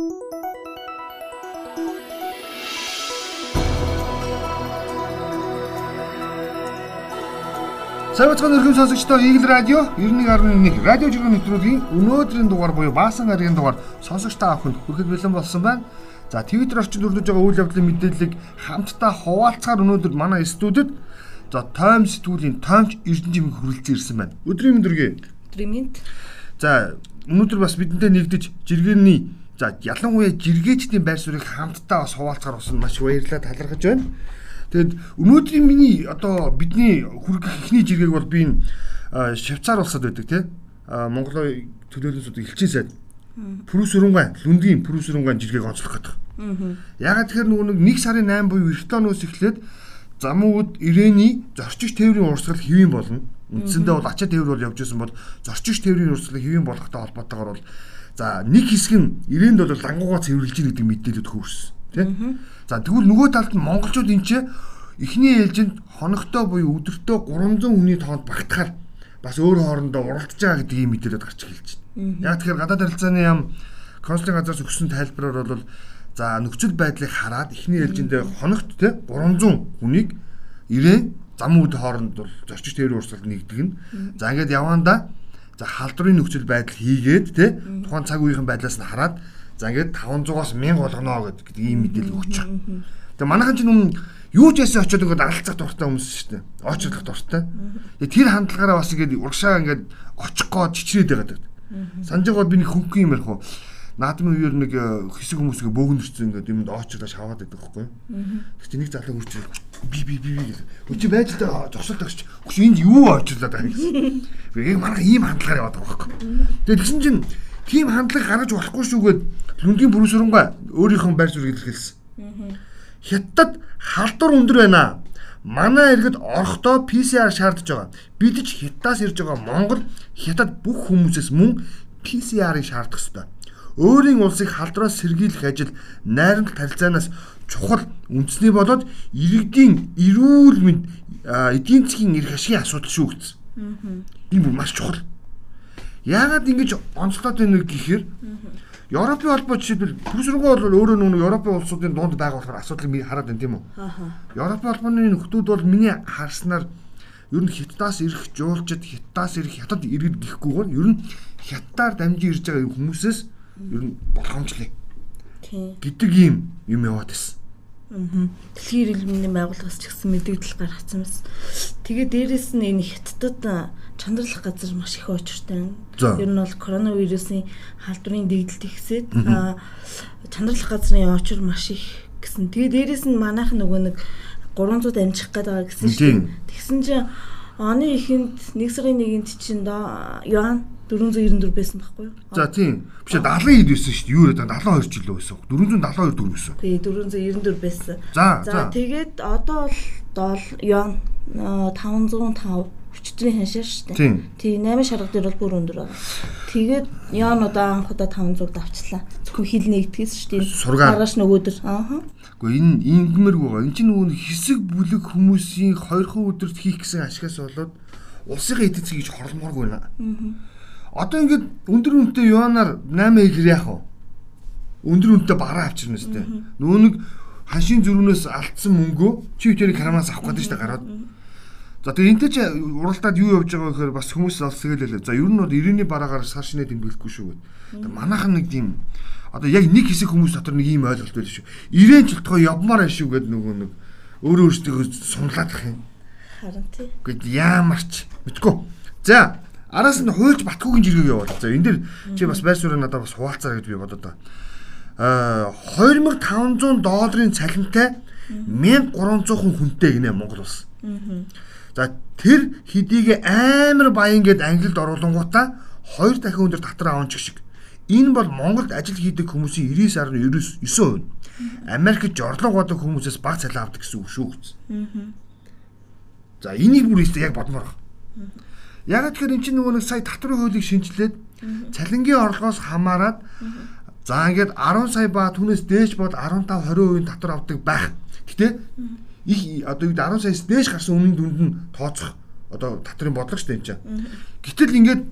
Савцхан өргөн сонсогчдоо Eagle радио 91.1 радио жиргэн нэвтрүүлгийн өнөөдрийн дугаар буюу Баасан гарагийн дугаар сонсогчдоо авахд хүрэхэд бэлэн болсон байна. За Twitter орчинд өрнөж байгаа үйл явдлын мэдээллийг хамтдаа хуваалцахаар өнөөдөр манай студид за Том сэтгүүлийн Томч Эрдэнэжим хүрэлцэн ирсэн байна. Өдрийн мэнд үргээ. Өдрийн мэнд. За өнөөдөр бас бидэнтэй нэгдэж жиргэний за ялангуяа жиргээчдийн байр суурийг хамтдаа бас хуваалцахаар болсон маш баярлалаа талархаж байна. Тэгэд өнөөдрийн миний одоо бидний хүргэх ихний жиргэг бол би энэ Швейцар улсад байдаг тий. Монголоо төлөөлөлсөд элчин сайд. Прүс өрөнгөн лүндгийн прүс өрөнгөн жиргэг онцлох гэдэг. Ягаад тэгэхээр нөгөө нэг 1 сарын 8 буюу эрт оноос эхлээд замууд ирээний зорчигч тээврийн урсгал хэвэн болно. Үндсэндээ бол ачаа тээвэр бол явж исэн бол зорчигч тээврийн урсгал хэвэн болохтой холбоотойгоор бол за нэг хэсэг нь ирээнд бол лангуугаа цэвэрлж ийн гэдэг мэдээлэлд хөрсөн тий. За тэгвэл нөгөө талд нь монголчууд энэ ч эхний ээлжинд хоногтой буюу өдөртөө 300 хүний тоонд багтахаар бас өөр хоорондоо уралдаж байгаа гэдгийг мэдээлэл гарч эхэлж байна. Яг тэгэхээр гадаад харилцааны яам консулын газраас өгсөн тайлбараар бол за нөхцөл байдлыг хараад эхний ээлжиндээ хоногт те 300 хүнийг ирээ зам үд хооронд бол зорчигч тээврийн урсгалд нэгдэг нь. За ингээд явандаа за халдварын нөхцөл байдал хийгээд те тухайн цаг үеийн байдлаас нь хараад За ингээд 500-аас 1000 болгоно гэдэг ийм мэдээлэл өгч байгаа. Тэгээ манайхан ч юм юу ч яасан очиод ингээд алцах дуртай хүмүүс шүү дээ. Очрлох дуртай. Тэгээ тэр хандлагаараа бас ингээд урагшаа ингээд очих гээд чичрээд байгаад. Санаж байгаа би нэг хөнгөн юм ярих уу. Наадмын үеэр нэг э, хэсэг хүмүүсгээ бөөгнөрсөн ингээд юмд очрлоо шаваад байдаг байхгүй. Тэг чи нэг залуу хурч би би би би. Өчи байж та зогсолт өгч. Хөш энд юу очрлоо даа гэсэн. Би яг манайхан ийм хандлагаар яваад байгаа байхгүй. Тэгээ тэгсэн чинь тийм хандлага гаргаж болохгүй шүүгээд Лүнгийн бүрүүсрэнгүй өөрийнхөө байр суурийг илэрхийлсэн. Хятад халдвар өндөр байна. Манай иргэд орохдоо PCR шаардж байгаа. Бид ч хятадаас ирж байгаа Монгол хятад бүх хүмүүсээс мөн PCR-ыг шаардах ёстой. Өөрийн улсыг халдвараас сэргийлэх ажил найрамдал харилцаанаас чухал үндэсний болоод иргэдийн эрүүл мэнд эдийн засгийн эрх ашигын асуудал шүү гэсэн. Бүр маш чухал. Яагаад ингэж онцлоод байна гэхээр Европын холбоо жишээлбэл Түрсрөнгөө бол өөрөө нөгөө Европын улсуудын дунд байгаа болохоор асуудлыг хараад байна тийм үү? Европын холбооны нөхдүүд бол миний харснаар ер нь хятадаас ирэх жуулчд хятадаас ирэх хятад иргэд гэхгүйгээр ер нь хятадаар дамжин ирж байгаа хүмүүсээс ер нь болгоомжлээ. Гэдэг юм юм яваад байсан. Дэлхийн эрүүл мэндийн байгууллагаас ч гэсэн мэдээлэл гаргацсан бас. Тэгээ дээрэс нь энэ хятадд чандралах газар маш их очиртай байна. Ер нь бол коронавирусын халдварын дэгдэлт ихсээд чандралах газрын очир маш их гэсэн. Тэгээ дээрэс нь манайх нөгөө нэг 300 амжих гээд байгаа гэсэн чинь. Тэгсэн чинь оны ихэнд 1 сарын 1-нд чинь юан 494 байсан байхгүй юу? За тийм. Биш 70 хэд байсан шүү дээ. Юу яриад 72 жил байсан. 472 төгрөг байсан. Тий 494 байсан. За за тэгээд одоо бол ён 505 хүчтрийн ханшаа шүү дээ. Тий 8 шарга дээр бол бүр өндөр байгаа. Тэгээд ён одоо анх удаа 500 давчлаа. Зөвхөн хил нэгтгэс шүү дээ. Маргааш нөгөөдөр. Аа. Гэхдээ энэ ингэмэрг байгаа. Энд чинь нөгөө хэсэг бүлэг хүмүүсийн 2 өдөрт хийх гэсэн ашигаас болоод улсыг эдэцгий гэж хорломооргүй байна. Аа Одоо ингээд өндөр үнэтэй юанаар 8 ихэр яах вэ? Өндөр үнэтэй бараа авчирна сте. Нөө нэг ханшийн зүрхнээс алдсан мөнгөө чи тэрийг карамаас авах гэдэг чинь гараад. За тэгээ энтэй чи уралдаад юу явж байгаа гэхээр бас хүмүүс олсгээлээ. За ер нь бол 90-ний бараагаар сар шинэ тэмдэглэхгүй шүү гэд. Манайхан нэг тийм одоо яг нэг хэсэг хүмүүс дотор нэг ийм ойлголт байл шүү. 90 жилтгоо явмаар ашиг гэд нөгөө нэг өөрөө өөртөө сунлаад ах юм. Харин тий. Гэт яамарч мэдгүй. За Араас нь хуйлж Батгуугийн жиргэг явуул. За энэ дэр чи бас байр суурийг надад бас хуваалцаа гэж би бодод байгаа. Аа 2500 долларын цалинтай 1300 хүн хүнтэй гинэ Монгол улс. За тэр хэдийг амар баян гэд англид оруулангуудаа хоёр дахин өндөр татвар аван чиг шиг. Энэ бол Монголд ажил хийдэг хүмүүсийн 99.9%. Америкт жорлог бодог хүмүүсээс баг цалин авдаг гэсэн үг шүү. За энийг бүр яг бодмоор байна. Яг тэгэхээр эн чинь нөгөө нэг сая татврын хуулийг шинжилээд цалингийн орлогоос хамаарат за ингээд 10 сая ба түүнээс дээш бод 15 20% татвар авдаг байх. Гэтэ их одоо 10 саяас дээш гарсан үнийн дүнд нь тооцох одоо татрын бодлого шүү дээ энэ чинь. Гэтэл ингээд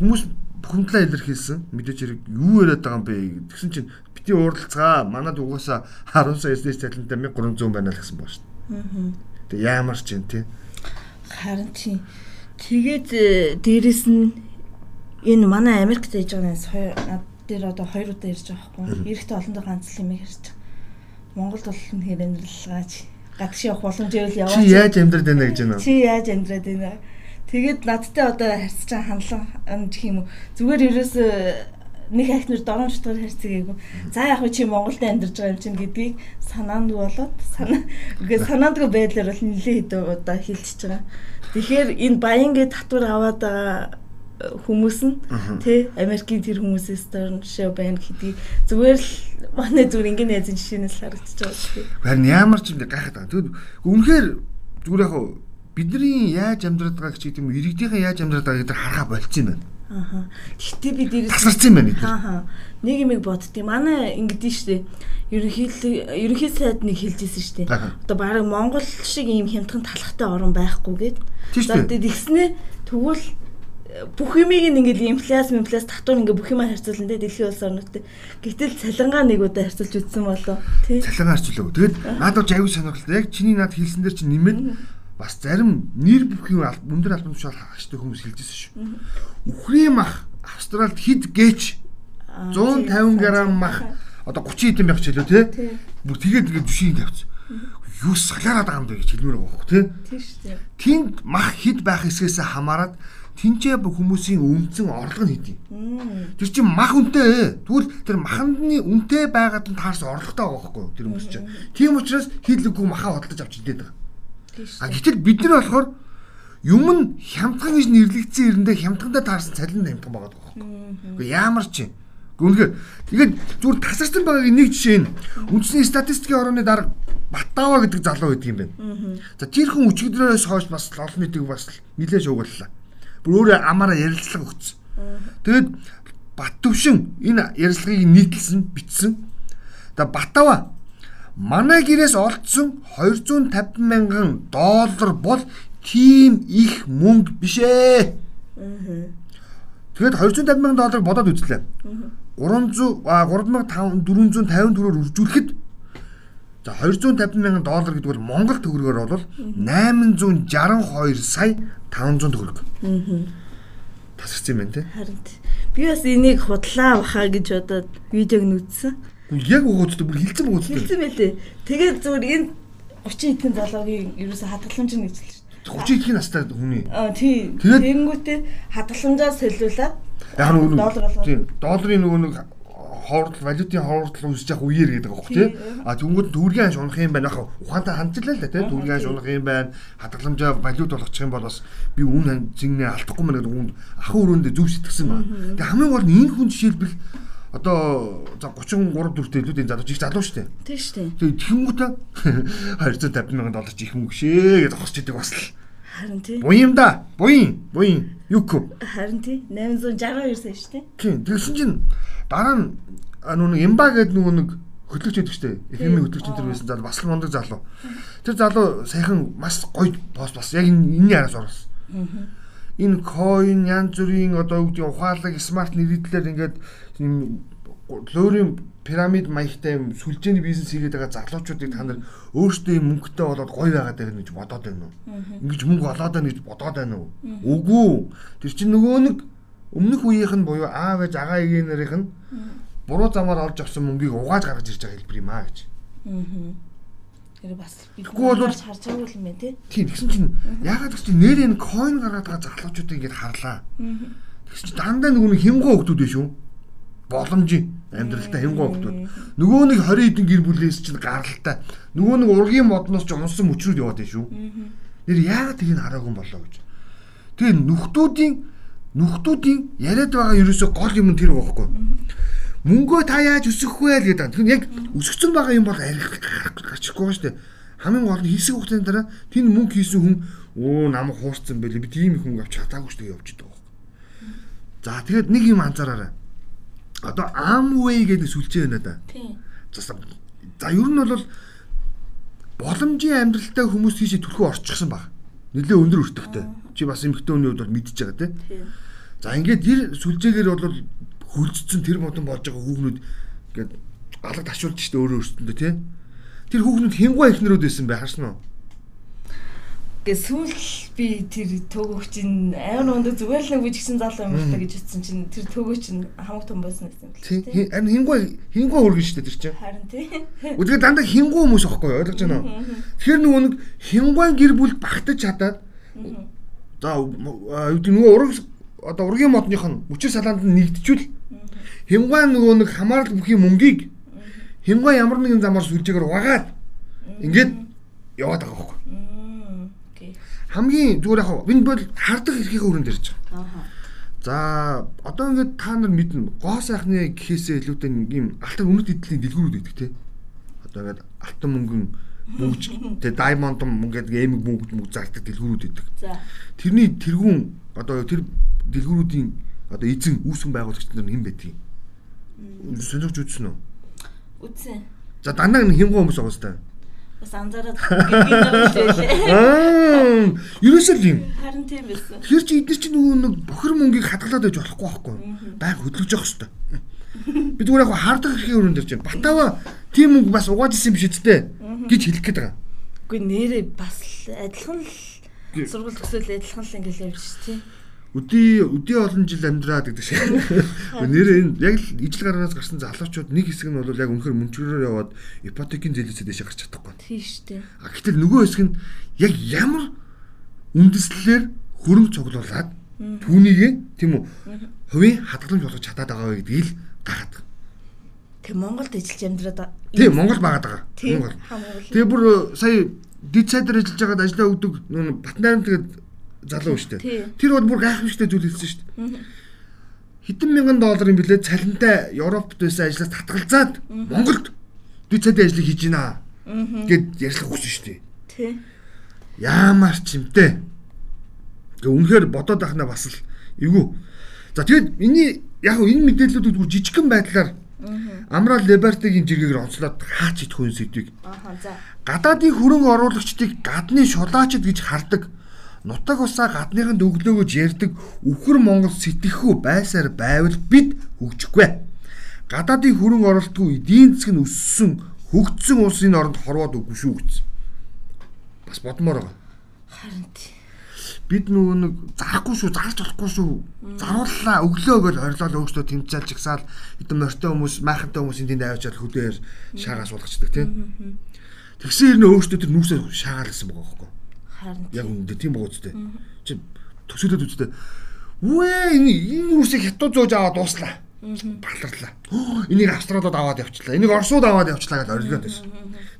хүмүүс бухимдлаа илэрхийлсэн. Мэдээж хэрэг юу яриад байгаа юм бэ? Тэгсэн чинь бити уралцгаа. Манад угаасаа 10 сая SD цалинтай 1300 байна л гэсэн байна шүү дээ. Аа. Тэг яамар ч юм тий. Харин тий. Тэгээд э, дээрэс нь энэ манай Америкт ээж байгаа нээс над дээр одоо хоёр удаа ирж байгаа байхгүй. Эрэхтэй олондоо ганц л юм ярьж байгаа. Монголд бол хэрэнэрлгаач гадагш явах боломж ивэл яваач. Чи яаж амьдраад байна гэж байна? Чи яаж амьдраад байна? Тэгээд надтай одоо харьцаж хандлан гэх юм уу. Зүгээр ерөөс нэг ахнаар дорон шутгаар харьцаагээгүй. За яг чи Монголд амьдарч байгаа юм чинь гэдгийг санаанд болоод санаа үгүй санаандгүй байдлаар бол нэлээд хэдэн удаа хилчиж байгаа. Тэгэхээр энэ баянгээ татвар аваад байгаа хүмүүс нь тий Америкийн тэр хүмүүсээс дөрн жишээ байна гэдгийг зүгээр л манай зүгээр ингийн найзын жишээнээс харагдаж байгаа. Харин ямар ч юм гайхаад байгаа. Тэгвэл үнэхээр зүгээр яг бидний яаж амьдраад байгааг ч гэдэг юм иргэдийнхээ яаж амьдраад байгааг гэдэг харахаа болцсон юм байна. Аха. Гэхдээ би дээрээс тасарсан юм байна. Аха. Нэг юм боддгийг манай ингэдэж штэ. Ерөнхийдөө ерөнхий сайд нэг хэлжсэн штэ. Одоо баг Монгол шиг ийм хямдхан талхтай орн байхгүй гээд. За тэгснэ тэгвэл бүх юмыг ингээл инфляц инфляц татвар ингээ бүх юмаа харьцуулна те дэлхийн улс орнуудтай. Гэтэл цалингаа нэг удаа харьцуулж үзсэн болоо тий. Цалингаа харьцуулав. Тэгэд надад ч аюул сонирхолтой. Яг чиний над хэлсэн дээр чи нэмээд бас зарим нэр бүхий өндөр албан тушаал хаагчтай хүмүүс хэлжсэн шүү. Үхрийн мах Австралид хэд гээч 150 г мах одоо 30 хэдэн байх ч хэлөө тий. Бүр тэгээд ингээд жишийн тавьчих юу салаараад байгаа юм бэ гэж хэлмээр байгаа хөх тий. Тийм шүү дээ. Тэнд мах хэд байх эсгээсээ хамаарат тэнцээ хүмүүсийн өмцөн орлого нь хэдий. Тэр чинь мах үнэтэй. Тэгвэл тэр махандны үнэтэй байгаад нь таарс орлоготой байгаа байхгүй юу? Тэр хүмүүс чинь. Тийм учраас хийлэггүй махаа хөдөлж авч идээд байгаа. А гэтэл бид нар болохоор юм нь хямдхан гэж нэрлэгдсэн ирэндээ хямдхандаа таарсан цалин хямдхан байгаа байхгүй юу? Гэхдээ яамар чи Гүнхээр тэгээд зүгээр тасарсан байгаагийн нэг жишээ нь үндэсний статистикийн орооны дарга Батава гэдэг залуу байдаг юм байна. За тэр хүн өчигдрөөс хойш бас олон нийтийг бас нилээ шуугууллаа бүр өөрөө амаараа ярилцлага өгсөн. Тэгээд Бат төвшин энэ ярилцлагыг нийтлсэн бичсэн. За Батава манай гэрээс олдсон 250 мянган доллар бол тийм их мөнгө биш ээ. Тэгээд 250 мянган долларыг бодоод үзлээ. 300 3454-оор үржүүлэхэд За 250 мянган доллар гэдэг бол Монгол төгрөгөөр бол 862 сая 500 төгрөг. Аа. Тасарсан юм байна те. Харин би бас энийг худлаа бахаа гэж бодоод видеог нь үзсэн. Яг угуудтай бүр хилцэн угуудтай. Хилцэн байлээ. Тэгээд зүгээр энэ 30 хэдэн залуугийн ерөөсө хадгаламж нь гэж хэлж байна. 30 хэдэн настай хүний. Аа тий. Тэгэнгүүтээ хадгаламжаа солиулаад яг нь доллар болоо. Тий. Долларын нөгөө нэг хоордол валютын хоордол үүсэж явах үеэр гэдэг хөх тий. А тэнгууд төгрөгийн анш унах юм байна. Яг ухаантай хандчихлаа л да тий. Төгрөгийн анш унах юм байна. Хадгаламжаа валют болгочих юм бол бас би үн зиннээ алдахгүй мэн гэдэг үнд ахын өрөөндөө зөв сэтгсэн ба. Тэгээ хамгийн гол нь энэ хүн жишээлбэл одоо за 33 4 төлөд энэ залуу их залуу шүү дээ. Тийм шүү дээ. Тэгээ тэхэнгүүтээ 250 мянган доллар ч их мөнгө шээ гэж зогсож идэг бас л. Харин тий. Буян да. Буян. Буян. Юко. Харин тий. 862 сая шүү дээ. Тийм. Тэгсэн чинь дараа нь нүг имба гэдэг нөгөө нэг хөтлөгч байдаг шүү дээ. FM-ийн хөтлөгч энэ төр байсан залуу бас л мундаг залуу. Тэр залуу саяхан маш гоё пост бас яг энэний араас оруулсан. Энэ coin янз бүрийн одоо юу гэдэг ухаалаг смарт нэрийдлэр ингээд лөөрийн пирамид маягтай юм сүлжээний бизнес хийгээд байгаа залуучуудыг та нар өөрсдөө юм мөнгөтэй болоод гоё байгаад байгаа гэж бодоод байна уу? Ингиж мөнгө олоод байна гэж бодоод байна уу? Үгүй. Тэр чинь нөгөө нэг өмнөх үеийнх нь буюу аав ээж агаа ээгийн нарийнх нь буруу замаар олж авсан мөнгийг угааж гаргаж ирж байгаа хэлбэр юм аа гэж. Аа. Тэр бас Тэгэхгүй бол харж байгаа юм байна тий. Тийм тэгсэн чинь яагаад гэж чинь нэр энэ coin гаргаад байгаа залуучуудыг ингэж харлаа. Тэгсэн чинь дандаа нөгөө хямгуу хүмүүс биш үү? боломжийн амьдралтай хямгуу хүмүүс. Нөгөө нэг 20 хэдэн гэр бүлээс чинь гаралтай. Нөгөө нэг ургийн модноос ч унсан мөчрүүд яваад байна шүү. Нэр яагаад нь хараагүй болоо гэж. Тэгээ нүхтүүдийн нүхтүүдийн яриад байгаа ерөөсөө гол юм тэр байхгүй. Мөнгөө та яаж өсгөх вэ гэдэг. Тэгэхээр яг өсгцэн байгаа юм бол арих гарчихгүй ба штэ. Хамгийн гол нь хэсэг хугацааны дараа тэн мөнгө хийсэн хүн өө намайг хуурцсан байлээ. Би тийм их мөнгө авч чадаагүй штэ явж идэг байхгүй. За тэгээд нэг юм анзаараарай одоо Amway гэдэг сүлжээ байна да. Тийм. За ер нь бол боломжийн амьдралтай хүмүүс тийшээ төлхөө орчихсон баг. Нилээ өндөр өртөгтэй. Чи бас эмэгтэй хүний хувьд бол мэдчихэж байгаа тийм. За ингээд тэр сүлжээгээр бол хөлдсөн тэр модон болж байгаа хүүхнүүд ингээд алга ташуулж штэ өөрөө өөрсөндөө тий. Тэр хүүхнүүд хингуй ихнэрүүд байсан бай харсан уу? Гэ сүүл би тэр төгөөчийн амар өндөр зүгээр л нэг бүжигсэн залуу юм байна гэж утсан чинь тэр төгөө чинь хамаг том байсан гэсэн юм л тий. Харин хингуй хингуй өргөн штэ тэр чинь. Харин тий. Үгүй дандаа хингуй хүмүүс аахгүй ойлгож байна уу? Тэгэхээр нөгөө нэг хингуйн гэр бүл багтаж чадаад за юу гэдэг нөгөө ураг одоо ургийн модных нь мөчир салаанд нь нэгдчихвэл хингуй нөгөө нэг хамаарал бүхий мөнгийг хингуй ямар нэгэн замаар сүлжээгээр угаад ингээд яваад байгаа байхгүй хамгийн зүгээр яг энэ бол хардах эрхийнхээ өрөнд ирж байгаа. Аа. За одоо ингээд та нар мэднэ гоо сайхны гэхээсээ илүүтэй нэг юм алтан үнэт эдлийн дэлгүүрүүд байдаг те. Одоо ингээд алтан мөнгөн мөнгөж те даймонд мөнгөд эмэг мөнгөд мөнгө зардаг дэлгүүрүүд. За. Тэрний тэргүүн одоо тэр дэлгүүрүүдийн одоо эзэн үүсгэн байгуулагч нар хэн байдгийг сонирхож үзсэн үү? Үзсэн. За дандаа нэг хямган хүмүүс байгаа сте. Бас анзаараад Аа, ерөөсөө л юм. Харин тийм байсан. Тэр чи эдгээр чинь нөгөө нэг бохир мөнгийг хадгалаад байж болохгүй байхгүй. Баян хөдлөж явах хэрэгтэй. Би зүгээр яг хардах хэрэг өрөнд дэрч байна. Батава тийм мөнгө бас угааж исэн биш үсттэй гэж хэлэх гээд байгаа. Үгүй нэрээ бас адилхан л сургууль төсөөл адилхан л ингээл явж тий. Өдий өдий олон жил амьдраад гэдэг шиг. Нэрээ энэ яг л ижил гаранаас гарсан залуучууд нэг хэсэг нь бол яг үнэхээр мөнчрөөр яваад ипотекийн зээлээсээ дэше гарч чадахгүй. Тийм шүү дээ. А гэтэл нөгөө хэсэг нь яг ямар үндэслэлээр хөрөнгө цуглуулад түүнийг тийм үү хувийн хадгаламж болгож чадаад байгаа вэ гэдгийг л гахаад. Тэг Монголд ажиллаж амьдраад Тийм Монгол байгаад байгаа. Монгол. Тэгээ бүр сая дид сайдаар ажиллаж байгаад ажиллаа өгдөг Батнайран тэгээд залуу шүү дээ. Тэр бол бүр гайхамшигтай зүйл хэлсэн шүү дээ. Хэдэн мянган долларын билээ цалинтай Европт байсан ажлаас татгалзаад Монголд дэд цадын ажлыг хийж гинэ гэд ярьслах хүсэн шүү дээ. Тий. Яамар ч юмтэй. Гэ үнэхээр бодоод ахна бас л эвгүй. За тэгээд миний яг энэ мэдээллүүд үгүй жижигхэн байдлаар Амрал Либертигийн жиргээр онцлоод хаач идэх хүн сэдвийг. Гадаадын хөрөнгө оруулагчдыг гадны шулаачд гэж хардаг нутаг усаа гадныханд өглөөгөж ярддаг өвхөр Монгол сэтгэхүй байсаар байвал бид хөгжихгүй. Гадаадын хөрөнгө оруулалтгүй эдийн засаг нь өссөн хөгжсөн улсын оронд хорвоод үгүй шүү гэсэн. Бас бодмоор байгаа. Харин тий. Бид нөгөө нэг зарахгүй шүү, зарч болохгүй шүү. Зарууллаа, өглөө гэж орилол өөртөө тэмцээл чагсаал хэдэн морьтой хүмүүс, майхантай хүмүүсийн тэнд авчаад хөдөөр шаагаас суулгачдаг тийм. Тэгсэн хэрнээ өөртөө тэр нүүсээ шаагаалсан байгаа байхгүй Харин яг үндэ тийм байгаа үстэй. Чи төсөөлөд үстэй. Үе энэ энэ үсийг хятад зөөж аваад дууслаа. Баларлаа. Энийг австралиуд аваад явчлаа. Энийг орсууд аваад явчлаа гэж орилоод байсан.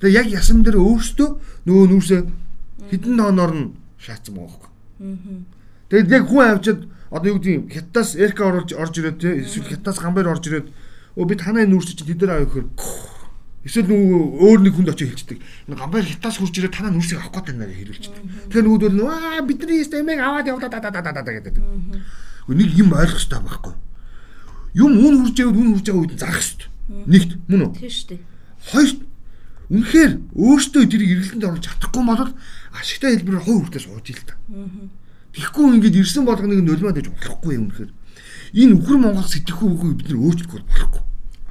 Тэгээ яг ясан дээр өөртөө нөгөө нүүрсээ хідэн тооноор нь шаацсан байгаа байхгүй. Тэгээд яг хүн авчид одоо юу гэдэг юм хятадаас эрка оруулж орж ирээд тий эсвэл хятадаас гамбайр орж ирээд өө би танай нүүрс чи тэд нар авах гэхээр Эсвэл нөгөө өөр нэг хүнд очиж хэлчихдэг. Энэ гамбайр хятаас хурж ирээ танаа нүрсийг авах гэдэг нэр хэлүүлчихдэг. Тэгэхээр нөгөөдөл нь аа бидний стемэг аваад явлаа да да да да гэдэг. Нэг юм ойлгох хэрэгтэй байхгүй. Юм үн хурж яваад үн хурж байгаа үед зарах хэрэгтэй. Нэгт мөн үү? Тийм шүү дээ. Хоёрт үнэхээр өөртөө тэрийг эргэлтэнд оруулж чадахгүй бол ашигтай хэлбэрээр хой хүртээ сууж ил та. Тэгэхгүй ингээд ирсэн болгоныг нөлмөөд гэж болохгүй юм үнэхээр. Энэ өхөр Монгол сэтгэхгүй үгүй бид нар өөрчлөх болохгүй.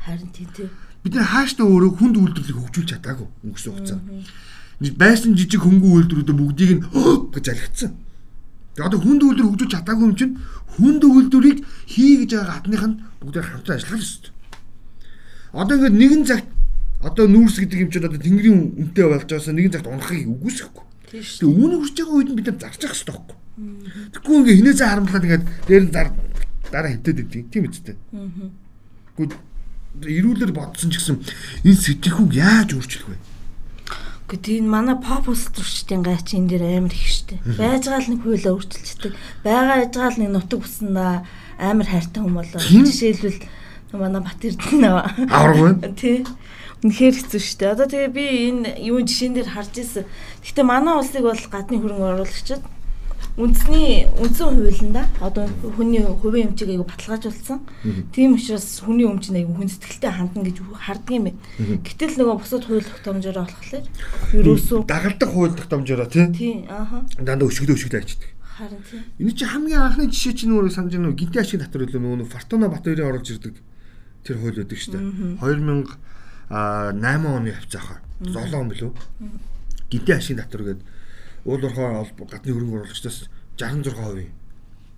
Харин тийм тийм бид нар хааштай өөрөө хүнд үйлдвэрлэлийг хөгжүүлж чадаагүй өнгөрсөн хугацаанд. Байсан жижиг хөнгөн үйлдвэрүүдээ бүгдийг нь гэж алгацсан. Тэгээ одоо хүнд үйлдвэр хөгжүүлж чадаагүй юм чинь хүнд үйлдвэрийг хий гэж байгаа хатных нь бүгдээ хамтран ажиллах ёстой. Одоо ингээд нэгэн цагт одоо нүүрс гэдэг юм чинь одоо тэнгэрийн үнэтэй болж байгаасаа нэгэн цагт унахыг үгүйсэхгүй. Тэгээ үүн хүрч байгаа үед нь бид нар зарчих хэрэгтэй байхгүй. Тэгэхгүй ингээд хинээсээ харамлаад ингээд дээр нь зар дараа хитээд идэв. Тийм үстэй. Аа. Эрүүлэр бодсон ч гэсэн энэ сэтгэхүйг яаж өөрчлөх вэ? Гэхдээ энэ манай pop устөрчдийн гайч энэ дэр амар их штэ. Байж байгаа л нэг хуйлаа өөрчилчихдэг. Байгаа яж байгаа л нэг нутаг уснаа амар хайртай хүн болоо. Жишээлбэл манай Бат Эрдэнэ нөө. Авраггүй. Тий. Үнэхээр хэцүү дээ. Одоо тэгээ би энэ юу жишээн дээр харж ирсэн. Гэхдээ манай улсыг бол гадны хөрөнгө оруулагчид үндэсний үндсэн хуулиндаа одоо хүний хувийн өмчийг аягүй баталгаажуулсан. Тийм учраас хүний өмч нь аягүй хүн сэтгэлтэй хандна гэж харддаг юм байна. Гэтэл нөгөө бусад хууль тогтоомжоор болохоор ерөөсөө дагалдах хууль тогтоомжоор тий. Тий, ааха. Дандаа өшгөлөө өшгөлөө ачдаг. Харин тийм. Энэ чинь хамгийн анхны жишээ чинь өөрөө санаж уу? Гинти ашиг татвар үлээ нөгөө Фортуна Батбаярын оруулж ирдэг тэр хууль байдаг шүү дээ. 2008 оны хавцаахаа 7 он билүү? Гинти ашиг татвар гэдэг уул уурхай гадны хөрөнгө оруулагчдаас 66%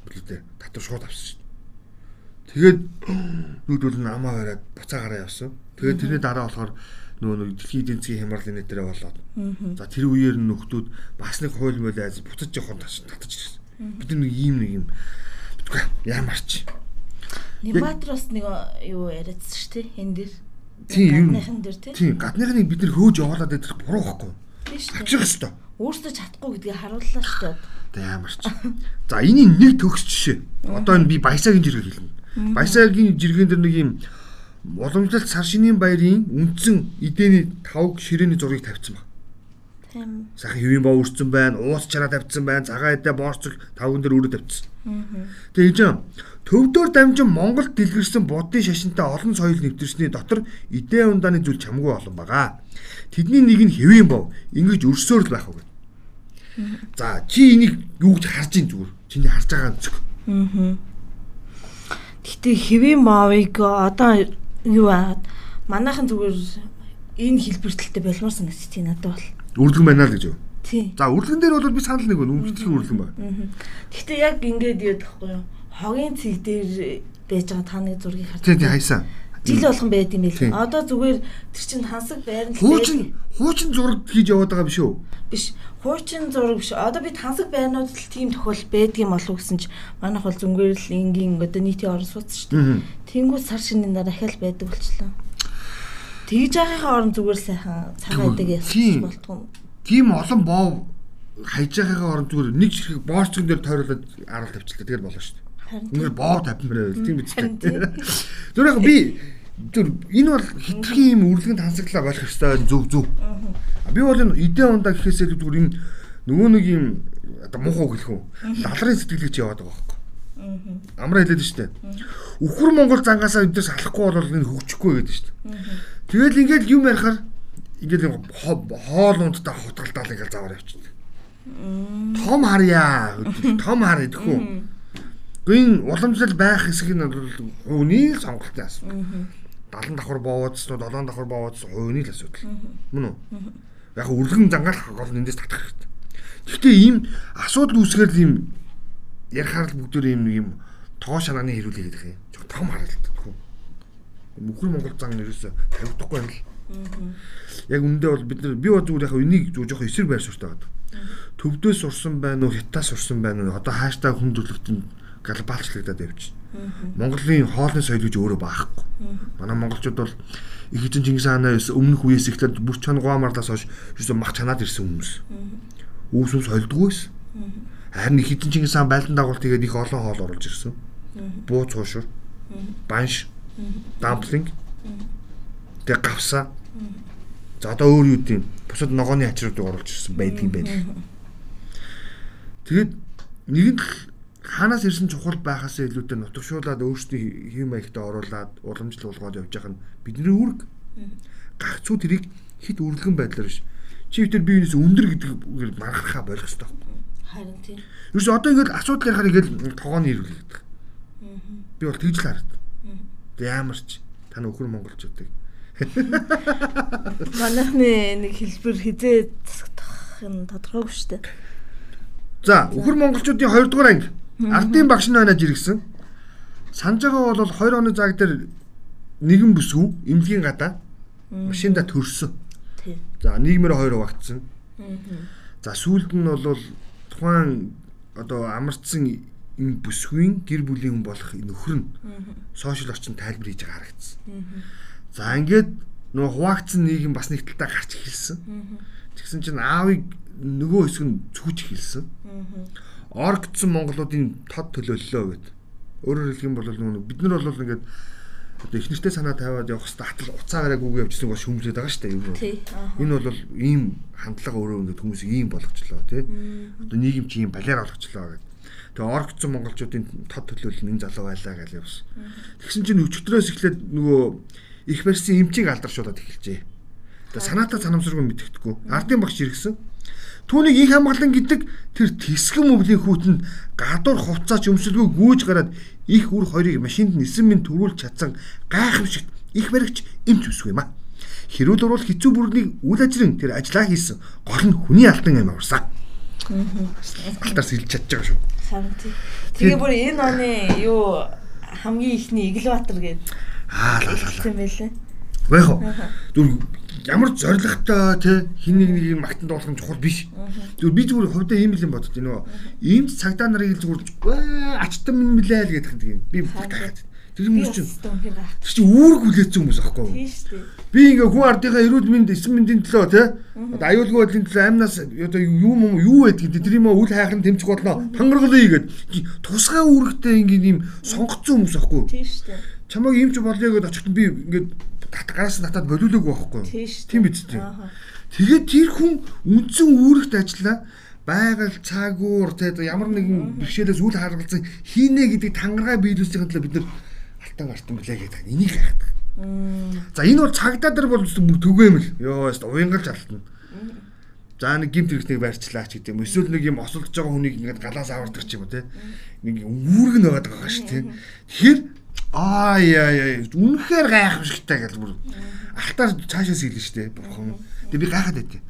билүү дээ. Татвар шууд авсан шүү дээ. Тэгээд нүүдүүл нь амаа бариад буцаагараа явсан. Тэгээд тэрний дараа болохоор нөгөө нэг дэлхийн эдийн засгийн хямрал энэ дээрээ болоод. За тэр үеэр нөхдүүд бас нэг хууль мөл айз буцаж явах татаж ирсэн. Бид нэг ийм нэг юм яамарч. Ниматрос нэг юу яриадсан шүү дээ энэ дэр. Тийм. Гадныхан дэр тий. Тийм гадныхныг бид нэр хөөж явуулаад идэх буруу байхгүй. Авчих ёстой. Өөртөө чадахгүй гэдгийг харууллаа шүү дээ. Тэ яамарч. За энэний нэг төгс жишээ. Одоо энэ би баясагийн жиргэг хэлнэ. Баясагийн жиргэн дэр нэг юм уламжлалт сар шинийн баярын үндсэн эдээний тавг ширээний зургийг тавьсан баг. Тийм. Сахан хэвийн боо үрцэн байна, уус чараа тавьсан байна, цагаан эдээ боорцог тавган дээр өрөө тавьсан. Тэгээ энэ төвдөр дамжин Монгол дэлгэрсэн буддын шашинтай олон соёл нэвтэрсний дотор эдээ ундааны зүйл чамгүй олон байгаа. Тэдний нэг нь хэвийн боо ингэж өрсөөр л байх уу гэв. За чи энийг юу гэж харж ин зүгээр. Чиний харж байгаа зүг. Аа. Гэтэ хэвийн мовыг одоо юу аа манайхан зүгээр энэ хэлбэртэлтэй болмоор санагдчих тийм надад бол. Үрлэгэн байна л гэж юу? Тий. За үрлэгэн дээр бол би санал нэг байна. Үндсийн үрлэгэн байна. Гэхдээ яг ингээд юу гэхгүй юу? Хогийн цэг дээр байж байгаа таны зургийг харж. Тий, тий хайсан. Жил болгон байд юм байл. Одоо зүгээр тэр чин тансаг байран л Хуучин хуучин зураг хийж яваад байгаа биш үү? биш. Хуучин зураг биш. Одоо би тансаг байрнууд л тийм тохиол байдгийм болов гэсэн чи манайх бол зүгээр л энгийн одоо нийтийн орон сууц шүү дээ. Тэнгүү сар шинийн дараа дахиад байдаг болчлоо. Тэгж байгаагийн орон зүгээр сайхан цагаан байдаг ясчих болтгоо. Тийм олон боо хайж байгаагийн орон зүгээр нэг ширхэг боорцгон дээр тойруулаад арал тавьчихлаа. Тэгээд болно шүү дээ. Үнээр боо тавьмаар байл тийм биз дээ. Зүгээр яг би зүр энэ бол хитрхийн юм үрлэгэн тансаглаа болох ёстой зөв зөв. Би бол энэ эдэн ундаа гэхээсээ зүгээр энэ нөгөө нэг юм одоо муухай гэлэх үү. Лалрын сэтгэлгэж яваад байгаа байхгүй. Амраа хэлээд штэ. Үхэр Монгол зангаасаа эдээс алахгүй бол энэ хөгжихгүй гэдэг штэ. Тэгэл ингээд юм ярихаар ингээд хоол ундтай хутгалдаал ингээд заваар явчихдаг. Том харьяа. Том хар идэхгүй. Гүн уламжлал байх хэсэг нь бол хүний сонголтын асуудал. 70 давхар боовоодсноо 7 давхар боовоодсон хувийн л асуудал. Мөн үү? Яг үрлэгэн зангаалах гол эндээс татах хэрэгтэй. Гэхдээ ийм асуудал үүсгээр ийм ярихаар л бүгдөө ийм нэг юм тоо шанааны хэрүүлээ гэдэг юм. Жог том харагддаг. Мөхөр Монгол зан нэрээс тавигдахгүй юм л. Яг үндэ бол бид нар би бод зүгээр яг энийг жоох эсрэг байр суурьтай байдаг. Төвдөөс сурсан байна уу, хятадас сурсан байна уу? Одоо хааштай хүн төрлөختөнд глобалчлагдаад явж байна. Монголын хоолны соёл гэж өөрөө баахгүй. Манай монголчууд бол их эзэн Чингис хаанаас өмнөх үеэс эхлээд бүр чон гоомарлаас хойш юусэн мах чанаад ирсэн хүмүүс. Үүс ус холдгоо байсан. Харин их эзэн Чингис хаан байлдан дагуулт тэгээд их олон хоол оруулж ирсэн. Буу цуушур, банш, дамплинг, тэг гавса. За одоо өөр юу гэдэг бусад ногооны ачруудыг оруулж ирсэн байдгийн байл. Тэгээд нэгэн хаанаас ирсэн чухал байхаас илүүтэй нутагшуулаад өөрсдийн хэм маягтаа оруулаад уламжлал болгоод явж байгаа нь бидний үүрэг. Гагцуу тэрийг хит үрлэгэн байдлаар ш. Чи тэр биенээс өндөр гэдэг маргахаа болох хэрэгтэй. Харин тийм. Юус одоо ингээд асуудал ярихаар ингээд тогооны ирүүл гэдэг. Би бол тэгж л хараад. Тэг яамарч та нөхөр монголчуудыг Манайхны нэг хэлбэр хизээ засагдах нь тодорхойгүй шүү дээ. За, өхөр монголчуудын 2 дугаар анги ардын багш нь. Санаж байгаа бол 2 оны цаг дээр нэгэн бүсгүй эмнэлгийн гадаа машинда төрсөн. За, нийгмээр хоёр хуваагдсан. За, сүүлд нь бол тухайн одоо амарцсан энэ бүсгүй гэр бүлийн хүн болох нөхөр нь сошиал орчин тайлбар хийж байгаа харагдсан. За ингээд нөгөө хуваагдсан нийгэм бас нэг талдаа гарч эхэлсэн. Тэгсэн чинь аавыг нөгөө хэсэг нь цүүж эхэлсэн. Оргдсон монголуудын тод төлөөллөө гэд. Өөрөөр хэлэх юм бол нөгөө бид нар бол ингээд одоо их нэртэй санаа тавиад явах хэвээр атал уцаагаараа гүг явжсэн гоо шүмжлээд байгаа шүү дээ юм. Энэ бол ийм хандлага өөрөө ингээд хүмүүсийг ийм болгочлоо тий. Одоо нийгэм чи ийм балиар болгочлоо гэд. Тэгээ оргдсон монголчуудын тод төлөөлөл энэ залуу байлаа гэж явсан. Тэгсэн чинь өчигдрөөс эхлээд нөгөө их барьсан эмчийг алдаршуулад эхэлжээ. Тэгээ санаатаа санамсаргүй мэдгэдэггүй. Ардын багш иргсэн. Түүнийг их хамгаалан гэдэг тэр тэсгэн мөвлийн хүүтэнд гадуур хувцаач өмсөлгүй гүйж гараад их үр хоёрыг машинд нисэн минь төрүүлж чадсан гайхамшигт их баригч эмч үсгүй юм а. Хэрүүл урвал хэцүү бүрнийг үйл ажрын тэр ажиллаа хийсэн гол нь хүний алтан юм аварсан. Алтаар сэлж чадж байгаа шүү. Тэгээ бүр энэ оны юу хамгийн ихний Иглбаатар гээд Аа лаа лаа. тийм байлээ. Яг хоо. Зүр ямар зоригтой те хин нэг нэг магтанд болох юм чухал биш. Зүр би зүгээр хувьдаа ийм л юм бодож байна нөгөө. Ийм цагдаа нарыг зүгээр ачтан минь мэлээ л гэдэг юм. Би гайхаад. Тэр хүмүүс чинь тэр чинь үүрэг хүлээсэн хүмүүс аахгүй юу? Тийм шүү дээ. Би ингээ хүн ардынхаа эрүүл мэнд эсрэг мэндийн төлөө те одоо аюулгүй байдлын төлөө амнаас одоо юу юм юу байдаг тэр юм үл хайхран тэмцэх болно тангаргалъя гэд тусгай үүрэгтэй ингээ ийм сонгоцсон хүмүүс аахгүй юу? Тийм шүү дээ. чамайг юм ч болъё гэдээ очиход би ингээд гараас нь татаад болиулаагүй байхгүй. Дээ. тийм биз дээ. Тэгээд тэр хүн үндсэн үүрэгт ажиллаа. Байгаль цаагуур те ямар нэгэн бэрхшээлээс үл харгалзан хийнэ гэдэг тангараа биелүүлсэйхэн төлөө бид нар алтан алтан билээ гэдэг. Энийг хайдаг. Мм. за энэ бол цагдаа нар бол төгөө юм л. Ёо өст уянгалж алтна За нэг гимт хэрэгтнийг байрчлаач гэдэг юм. Эсвэл нэг юм осолдож байгаа хүнийг ингээд галаас авардаг ч юм уу те. Нэг үүрэг нь байгаад байгаа шүү те. Тэгэхээр аа яа яа үнэхээр гайхамшигтай гэж бүр алтаар цаашаас хэлнэ те. Бурхан. Тэгээ би гайхаад байдیں۔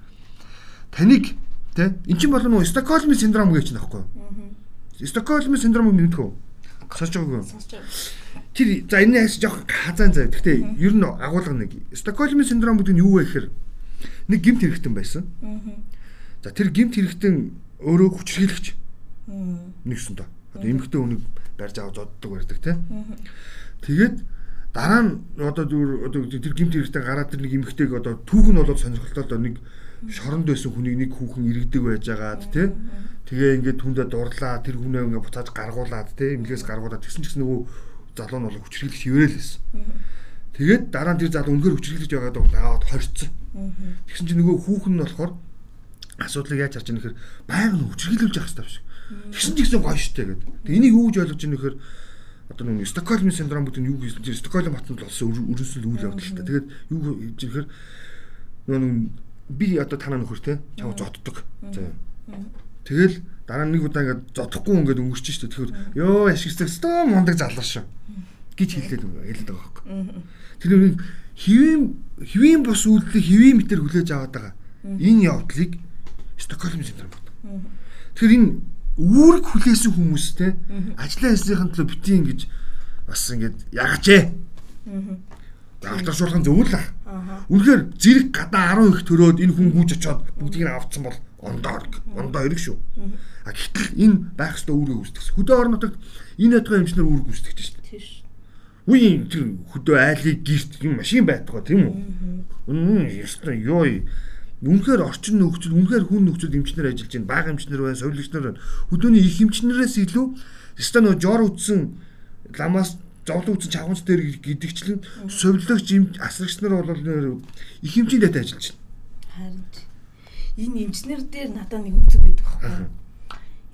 Таныг те эн чинь бол нөө Стокгольмын синдром гэж байна байхгүй юу? Стокгольмын синдромыг мэддэг үү? Сонсож байгаагүй юу? Тэр за энэ яаш жоох хазаан зав. Гэхдээ ер нь агуулга нэг. Стокгольмын синдром гэдэг нь юу вэ гэхээр нэг гимт хэрэгтэн байсан. За тэр гимт хэрэгтэн өөрөө хүчрхийлэгч нэгсэн доо. Одоо эмгтэй хүнийг барьж аваад зоддог барьдаг тий. Мм. Тэгээд дараа нь одоо зүгээр одоо тэр гимт хэрэгтэн гараад тэр нэг эмгтэйг одоо түүх нь болоод сонирхолтой одоо нэг шоронд байсан хүнийг нэг хүүхэн иргэдэг байж байгаад тий. Тэгээ ингээд түндэ дурлаа тэр хүнээ ингээд буцааж гаргуулад тий. Эмнэлгээс гаргуулад тэгсэн ч гэсэн нөгөө залуу нь бол хүчрхийлэгч хിവэрэл байсан. Тэгээд дараа нь тэр залуу үнэхээр хүчрхийлэгч байгаад аваад хорцсон. Тэгсэн чинь нөгөө хүүхэн нь болохоор асуудлыг яаж харж байгаа нөхөр байнга хүчрхийлүүлж явах хэрэгтэй биш. Тэгсэн ч гэсэн гоё штэ гэдэг. Тэг энийг юу гэж ойлгож байгаа нөхөр одоо нөгөө Стокгольмын синдром гэдэг нь юу гэж хэлж Стокгольм хотод болсон өрөөсөл үйл явдал та. Тэгээд юу гэж хэлэхээр нөгөө би одоо танаа нөхөр те чам зоддог. За. Тэгэл дараа нэг удаа ингээд зодохгүй ингээд өнгөрч штэ. Тэгэхээр ёо ашигсдаг стоо мундаг залуу шүү гэж хэлээд хэлээд байгаа. Мм. Тэр нэг хэвийн хэвийн бус үйлдэл хэвийн мэтэр хүлээж аваад байгаа. Энэ явдлыг Стокгольм синдром гэдэг. Тэгэхээр энэ үүрэг хүлээсэн хүмүүстэй ажлын ажлынхаа төлөө битгий ингэж бас ингэж ягажээ. Мм. Алдаршуулгын зөв л ах. Ааха. Үнэхээр зэрэг гадаа 10 их төрөөд энэ хүн гүйж очоод бүгдийг нь авцсан бол ондоо ондоо ирэх шүү. А гэтэл энэ байх ёстой үүрэг үүсдэг. Хөдөө орон нутагт энэ ятгаа эмчнэр үүрэг үүсдэг шүү дээ. Тийш. Үгүй тэр хөдөө айлыг гэрт юм машин байдаг тийм үү? Үнэн ёстой ёо. Үнэхээр орчин нөхцөл, үнэхээр хүн нөхцөл эмчнэр ажиллаж байна. Бага эмчнэр байна, совилогчнор байна. Хөдөөний их эмчнэрээс илүү ёстой нөө жор үдсэн ламаас зовлон үдсэн чавганц дээр гэдэгчлэн совилогч асрагч нар бол их дэт ажиллаж байна. Харин ч. Энэ эмчнэр дээр надад нэг үнцэг байдаг байхгүй.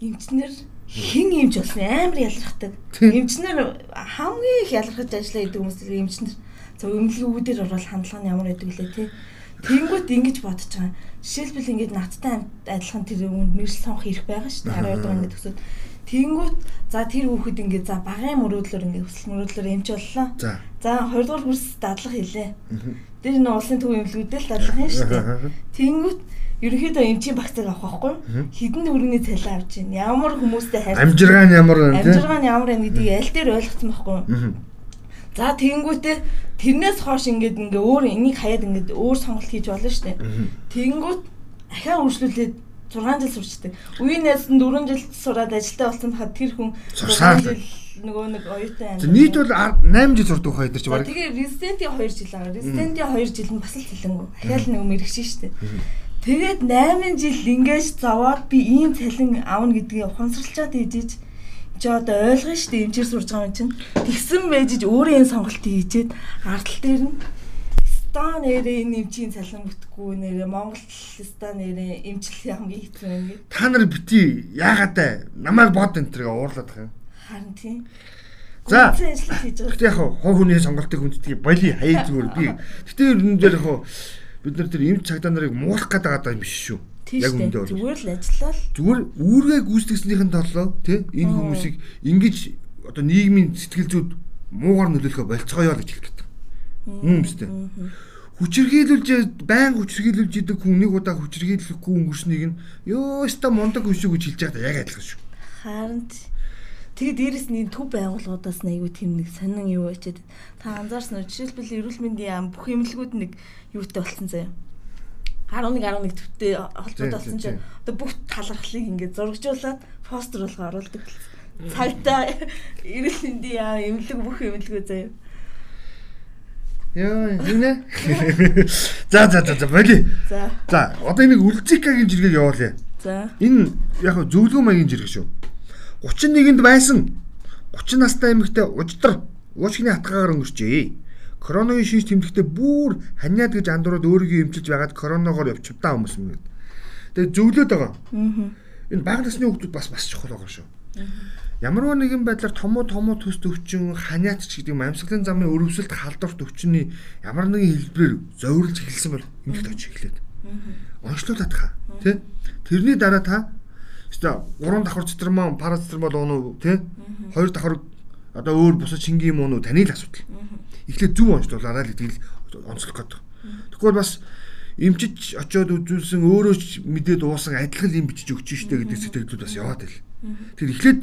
Эмчнэр хэн эмч болсон амар ялрахдаг. Эмчнэр хамгийн их ялрахж ажиллаа гэдэг хүмүүс эмчнэр за өмлөгийн үүдээр орол хандлага нь ямар байдаг лээ тий. Тэнгүүт ингэж бодож байгаа. Жишээлбэл ингэж надтай адилхан тэр үнд мэрс сонх ирэх байгаа шүү дээ. 12 дугаар ингэ төсөөд. Тэнгүүт за тэр хүүхэд ингэ за багын мөрөөдлөөр ингэ өсөл мөрөөдлөөр эмч боллоо. За. За 20 дугаар курс дадлага хийлээ. Тэр нэг улсын төв эмнэлгүүдэл дадлага хийн шүү дээ. Тэнгүүт ерөнхийдөө эмчийн багцыг авах байхгүй хідэн төгрөгийн цалин авч байна. Ямар хүмүүстэй харьцаж Амжиргаа нь ямар байна те? амжиргаа нь ямар байна гэдгийг аль дээр ойлгоцсон байхгүй. За тэгэнгүүтээ тэрнээс хойш ингээд ингээ өөр энийг хаяад ингээд өөр сонголт хийж болно шүү дээ. Тэгэнгүүт ахаа үргэлжлүүлээд 6 жил сурчдаг. Үеийнээс нь 4 жил сураад ажилтаа болсон хаад тэр хүн Сурсаар 6 жил нөгөө нэг оюутай За нийт бол 8 жил сурдаг хаа За, баг. Тэгээ резидентийн 2 жил байгаа. Резидентийн 2 жил нь бас л цалингүй. Ахаал нэг мэрэгшин шүү дээ. Тэгээд 8 жил ингэж зовоод би ийм цалин авна гэдгийг ухамсарлчаад хийжиж чи одоо ойлгоно шүү дээ эмчээр сурж байгаа юм чинь. Тэгсэн байжж өөрөө энэ сонголтыг хийжээд ардтал дээр нь стан нэрээ энэ эмчийн цалин бүтэхгүй нэрээ Монгол стан нэрээ эмчлэл хамгийн хэцүү юм гээд Та нар бити яагаад намайг бод энэ төргээ уурлаад байгаа юм. харин тийм. За. Гэтэ яг хуу хүний сонголтыг хүндэтгийг боли хаяа зүгээр би. Гэтэ ер нь дээр яг бид нар тэр эмч цагдаа нарыг муулах гэдэг юм биш шүү. Яг үндэ бол. Зүгээр л ажиллаад. Зүгээр үүргээ гүйцэтгэснийхэн толлоо тий энэ хүмүүсийг ингэж одоо нийгмийн сэтгэл зүйд муугар нөлөөлөхө болцгоё л гэж хэлэх гэдэг. Мөн үстэй. Хүчирхийлүүлж байн хүчирхийлүүлж идэг хүн нэг удаа хүчирхийлэхгүй өнгөрснийг нь ёо өста мундаг хүн шүү гэж хэлж байгаа яг адилхан шүү. Харин тэгээ дээрэс нь төв байгууллагуудаас нь аюу тийм нэг сонин юу ячаад та анзаарсан уу жишээлбэл эрүүл мэндийн яам бүх эмнэлгүүд нэг юутай болсон заяа 11 11 төвтэй холбоотой болсон чинь одоо бүх талархлыг ингээд зургжуулаад постэр болго оруулдаг. Цагтаа эрүүл мэндийн яа эмнэлэг бүх эмнэлгөө заяа. Яа, энэ. За за за за боли. За. За, одоо энийг үлзикагийн жиргэг явуулъя. За. Энэ яг зөвлөгөө маягийн жиргэг шүү. 31-нд байсан 30 настай эмэгтэй уждар уушгины хатгаагаар өнгөрчээ. Коронавигийн шинж тэмдэгтээ бүр ханиад гэж андуураад өөрийгөө эмчилж байгаад коронавигоор явчихвдаа хүмүүс юм. Тэгээ зөвлөд байгаа. Аа. Энэ бага насны хүмүүс бас бас чухал байгаа шүү. Ямар нэгэн байдлаар томоо томоо төс төвчин ханиач гэдэг амьсгалын замын өрөвсөлт халдварт өвчний ямар нэгэн хэлбэрээр зовирлж эхэлсэн бол эмэгт очиж эхлээд. Онцлуулаад хаа. Тэ? Тэрний дараа та өстө 3 давхар цэтрман парацетамол уун уу тэ? 2 давхар одоо өөр бусад шингийн юм уу таны л асуудал эхлээд зөв онцлуулаарай л гэдгийг онцлох гэдэг. Тэгвэл бас эмчиж очиод үзүүлсэн өөрөө мэдээд уусан адилхан юм бичиж өгч штэ гэдэг сэтгэлдүүд бас яваад байл. Тэр эхлээд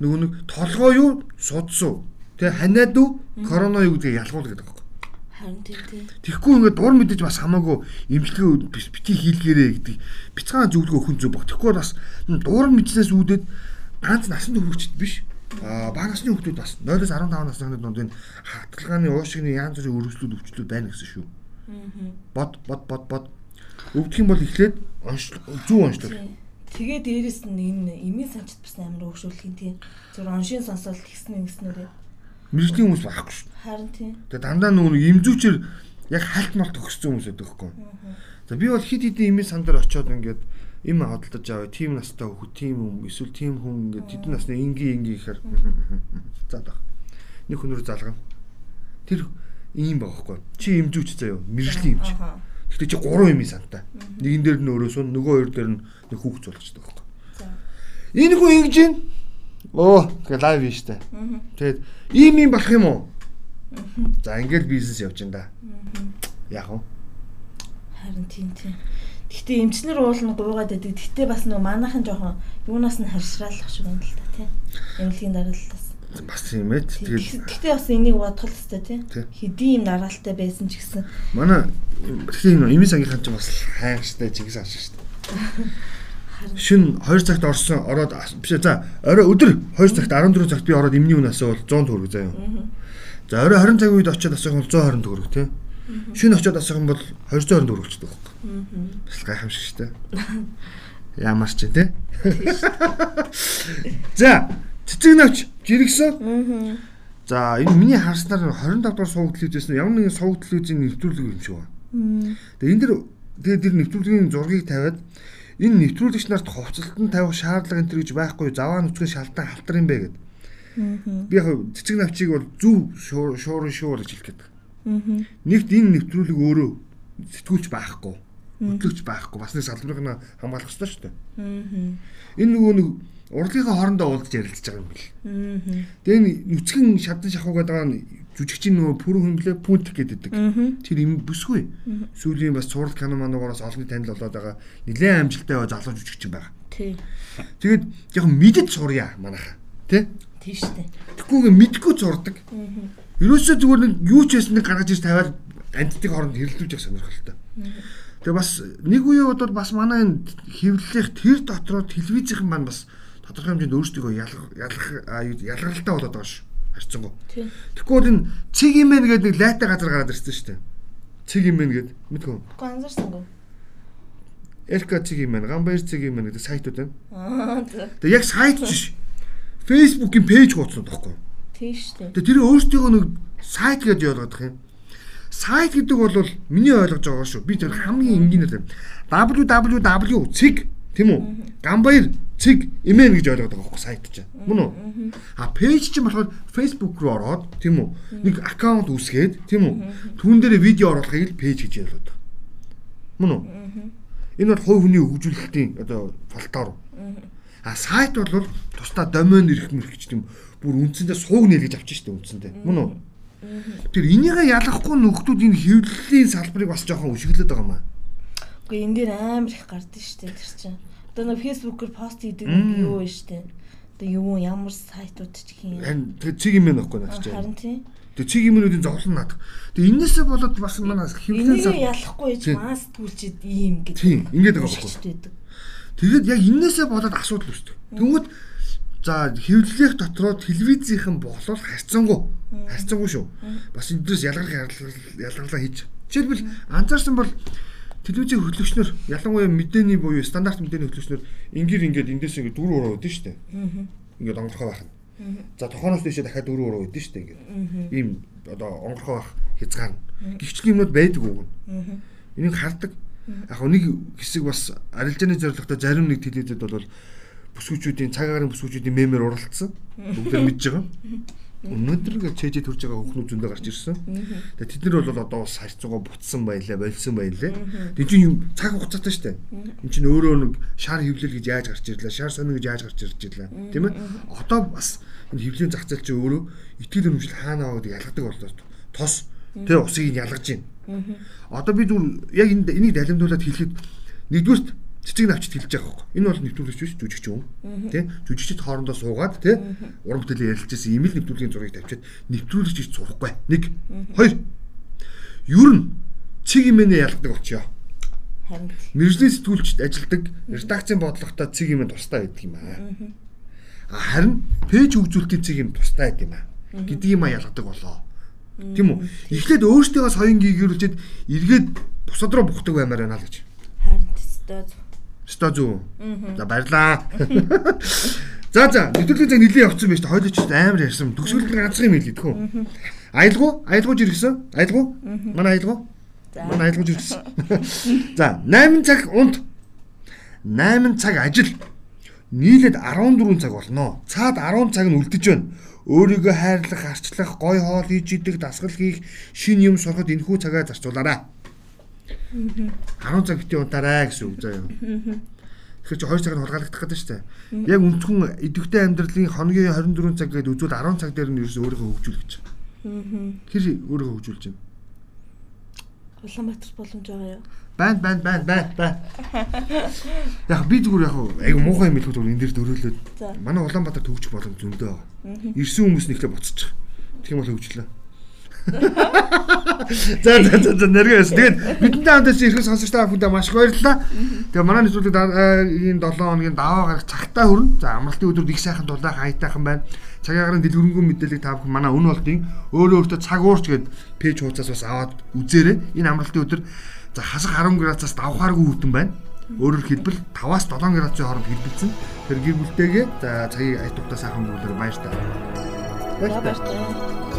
нөгөө нэг толгоо юу судсуу тэ ханиад уу корона юу гэдгийг ялгуул гэдэг байхгүй. Харин тийм. Тэгэхгүй ингээд дур мэдээж бас хамаагүй эмчилгээ бити хийлгэрээ гэдэг бяцхан зөвлөгөө өхөн зүг баг. Тэгэхгүй бас дур мэдснээс үүдээд ганц насан туршид биш бага насны хүмүүс бас 0-15 насны дунд энэ хатгалгааны уушигны янз бүрийн өргөслүүд өвчлүүд байна гэсэн шүү. Бод бод бод бод өвдөх юм бол эхлээд зүү онцлог. Тэгээ дээрэс нь энэ эмийн санчт бас амар өөгшүүлэх юм тийм. Зөв оншийн сонсоод гиснэ гиснэрээ. Мэргэжлийн хүмүүс байхгүй шүү. Харин тийм. Тэгээ дандаа нөгөө имзүүчээр яг хальт малт өгсөн хүмүүс байдаг хгүй. За би бол хид хидийн эмийн сан дээр очиод ингээд им хадалдаж аваа тийм настай хөх тийм хүн эсвэл тийм хүн ингээд тэдэн насны ингийн ингийн гэхээр за даа. Нэг хүнээр залгана. Тэр ийм байхгүй. Чи имжүүч заяа мэржлийн имж. Гэхдээ чи гурван имийн сантай. Нэгэн дээр нь өрөөс нь нөгөө хоёр дээр нь нэг хүүхд зулгачдаг байхгүй. Энэ хүн ингэж юм. Оо тэгээ лайв юм штэ. Тэгээд ийм юм болох юм уу? За ингээл бизнес явж байна да. Яг уу. Харин тийм тийм. Гэхдээ эмчнэр уулна гуруугаад байдаг. Гэхдээ бас нөө манайхан жоохон юунаас нь харьшраалах шиг байна л та тий. Эмнэлгийн дараалтаас. Бас тийм ээ. Тэгээд гэхдээ бас энийг бодох хэрэгтэй тий. Хэдийн юм дараалтай байсан ч гэсэн. Манай тэгэхээр энэ эмийн сангийнхан ч бас хайрштай чигс ааш штэ. Шин 2 цагт орсон ороод биш за орой өдөр 2 цагт 14 цагт би ороод эмний үнээс бол 100 төгрөг заяа. За орой 20 цагийн үед очиод асуух бол 120 төгрөг тий. Шин очиод асуух юм бол 220 төгрөг болчихдог байхгүй. Бас гайхамшиг шүү дээ. Ямар ч тий. За, цэцэг навч жиргсэн. За, энэ миний харснаар 25 дахь сувг телевизээс ямар нэгэн сувг телевизийн нэвтрүүлэг юм шиг байна. Тэгээ энэ дэр тэгээ тэр нэвтрүүлгийн зургийг тавиад энэ нэвтрүүлэгч нарт хувцалтан тавих шаардлага энэ төр гэж байхгүй заваа нүцгэн шалтгаан халтар юм бэ гэдэг. Би яг цэцэг навчийг бол зөв шуурын шуур гэж хэлэх гээд. Нэгт энэ нэвтрүүлэг өөрөө сэтгүүлч байхгүй хөтлөгч байхгүй бас нэг салбарыг нь хамгаалах хэрэгтэй шүү дээ. Энэ нөгөө нэг урлагийнхаа хоорондоо уулзж ярилцж байгаа юм бэл. Тэгээ энэ нүцгэн шадан шахуу гэдэг нь жүжигчийн нөгөө пүрэн хөндлөө пүнт гэдэг. Тэр юм бүсгүй. Сүүлийн бас цуврал кино мануугаас олонний танил болоод байгаа нэлээд амжилттай залуу жүжигчин байгаа. Тий. Тэгээд яг мэдэж сурья манайха. Тэ? Тий штэ. Тэгвгүй мэдгүй зурдаг. Ерөөсөө зүгээр нэг юу ч ясны гаргаж ир тавиад антитыг хооронд хэрэлдүүлж явах сонирхолтой. Тэгээ бас нэг үеийн бол бас манай энэ хэвлэлийнх тэр дотроо телевизийнхэн маань бас тодорхой хэмжээнд өөрсдөө ялгах ялгаралтай болоод байгаа шүү. Харцсангүй. Тэгэхгүй энэ цэг бэ гэдэг нэг лайтай газар гараад ирсэн шүү дээ. Цэг бэ гэдэг мэдгүй. Гэхдээ анзаарсангүй. Элка цэг юм байна. Гамбайр цэг байна гэдэг сайтууд байна. Тэгээ яг сайт биш. Facebook-ийн пэйж хуудсан тоххой. Тийм шүү дээ. Тэр өөрсдөө нэг сайт гэж явуулдаг юм сайт гэдэг бол миний ойлгож байгаа шүү. Би тэр хамгийн энгийнээр www цэг тийм үү? Гамбаяр цэг имэн гэж ойлгоод байгаа байхгүй сайт чинь. Мөн үү? А пэйж чинь болохоор Facebook руу ороод тийм үү? Нэг аккаунт үүсгээд тийм үү? Түүн дээр видео оруулахыг л пэйж гэж ойлгоод байгаа. Мөн үү? Энэ бол хувь хүний хөгжүүлэлтийн одоо фалтор. А сайт бол тусдаа домен ирэх мэрх гэж тийм бүр үндсэндээ сууг нээлгэж авчих штеп үндсэндээ. Мөн үү? Тэр энийгээ ялахгүй нөхдүүд энэ хэвлэлийн салбарыг бас жоохон өшөглөд байгаа юм аа. Үгүй энэ дээр амар их гардаг штеп тэр чинь. Одоо нэг фэйсбүүкээр пост хийдэг нэг юу вэ штеп. Одоо юу ямар сайтууд ч. Харин тэгээ цэг юм байхгүй наач чинь. Харин тийм. Тэгээ цэг юмнуудын зовлон наадах. Тэгээ энээсээ болоод бас манай хэвлэлийн салбар ялахгүй ч мас түлчээд ийм гэдэг. Тийм, ингэж байгаа байхгүй. Тэгээд яг энээсээ болоод асуудал үүсдэг. Тэнгүүд за хэвлэлэх дотроо телевизийнхэн боглол харьцангуй. Харьцангуй шүү. Бас эндээс ялгарх ялгарлаа хийж. Жишээлбэл анзаарсан бол телевизийн хөтлөгчнөр ялангуяа мэдээний буюу стандарт мэдээний хөтлөгчнөр ингээр ингээд эндээс ингээд дөрөв ураа өгдөн штэ. Ингээд онгорхоо байх. За тохооноос дэше дахиад дөрөв ураа өгдөн штэ ингээд. Ийм одоо онгорхоо байх хязгаар. Гихчлэн юмнууд байдаг уу? Энийг хардаг Яг нэг хэсэг бас арилжааны зорилготой зарим нэг телевизэд бол бүсгүүчүүдийн цаг агаарын бүсгүүчүүдийн мемээр уралдсан. Бүгд мэдж байгаа. Өнөөдөр чэжээ төрж байгаа хүүхнүүд зөндөө гарч ирсэн. Тэгээ тэд нар бол одоо бас харьцуугаа бутсан байлаа, болсон байлаа. Тэг чинь юм цаг хугацаатай шүү дээ. Энд чинь өөрөө нэг шар хөвлөл гэж яаж гарч ирлээ, шар сонио гэж яаж гарч ирж ирлээ. Тийм ээ? Одоо бас энэ хөвлийн зах зээл чинь өөрөө итгэл үнэмшил хаана аваад ялгадаг боллоо. Тос тэр усыг ялгаж байна. Одоо би зүгээр яг энийг далимдуулаад хэлэхэд нэгдүгürt цэцэг навчд хэлж байгаа хөөхгүй. Энэ бол нэвтрүүлэгч биш жүжигч юм. Тэ? Жүжигчд хоорондоо суугаад тэ уран бүтээлийн ярилцсан ийм л нэвтрүүлгийн зургийг тавьчаад нэвтрүүлэгч гэж сурахгүй. Нэг. Хоёр. Юу н цэг имэнэ ялгадаг очио. Харин мэрэгжлийн сэтгүүлчд ажилдаг редакцийн бодлоготой цэг имэн тустай байдаг юм аа. Харин пэйж хөгжүүлэлтийн цэг юм тустай байдаг юм аа. Гэдэг юм а ялгадаг болоо. Тийм үү? Эхлээд өөртөө соён гийгэрүүлчихэд эргээд бусад руу бухдаг баймаар байна л гэж. Харин тест. Ста зү. За баярлаа. За за нэвтрүүлгийн цаг нэлээд явцсан байж та хойлооч амар ярьсан. Төгсгөл ганцхан юм хэлээ тэхүү. Аялгуу, аялгууж иргэсэн. Аялгуу? Манай аялгуу? Манай аялгууж иргэсэн. За 8 цаг унт 8 цаг ажил нийлээд 14 цаг болно. Цаад 10 цаг нь үлдэж байна өөрийгөө хайрлах, арчлах, гой хоол хийж идэх, дасгал хийх, шин юм сурахад энэхүү цагаа зарцуулаарай. 10 цаг битгий унтаарай гэсэн үг заяа. Тэгэхээр чи 2 цаг нь хулгайлагдах гэдэг шүү дээ. Яг өнцгөн идэвхтэй амьдралын хоногийн 24 цаг гээд үзвэл 10 цаг дээр нь ерөөсөө өөрийгөө хөгжүүлэх гэж. Тэр өөрийгөө хөгжүүлж байна. Улаанбаатар боломж байгаа юу? Банд банд банд банд банд. Яг би зүгээр яг айгу муухай юм хэлэхэд энэ дэр дөрөөлөөд. Манай Улаанбаатар төгжих боломж зөндөө байгаа. Ирсэн хүмүүс нэгтлээ буцчих. Тэгэх юм бол хөгжлөө. За за за нэргээс. Тэгээд бидэнтэй хамтаас ирэх сонсогч та бүхэндээ маш их баярлалаа. Тэгээд манай нэвтрүүлэг энэ 7 хоногийн даваа гарах цагтаа хүрнэ. За амралтын өдрүүд их сайхан дулаах аятайхан байна. Цагаагаар дэлгэрэнгүй мэдээлэл та бүхэн манай өн болтын өөрөө өөртөө цаг уурч гээд пэйж хуудасаас бас аваад үзээрэй. Энэ амралтын өдөр За хасах 10 градусаас давхааргүй хүтэн байна. Өөрөөр хэлбэл 5-аас 7 градусын хооронд хэлбэлцэн. Тэр гэр бүлтэйгээ за цагийг айтугтаа сайхан бүлээр баяр таа. Баяр таа.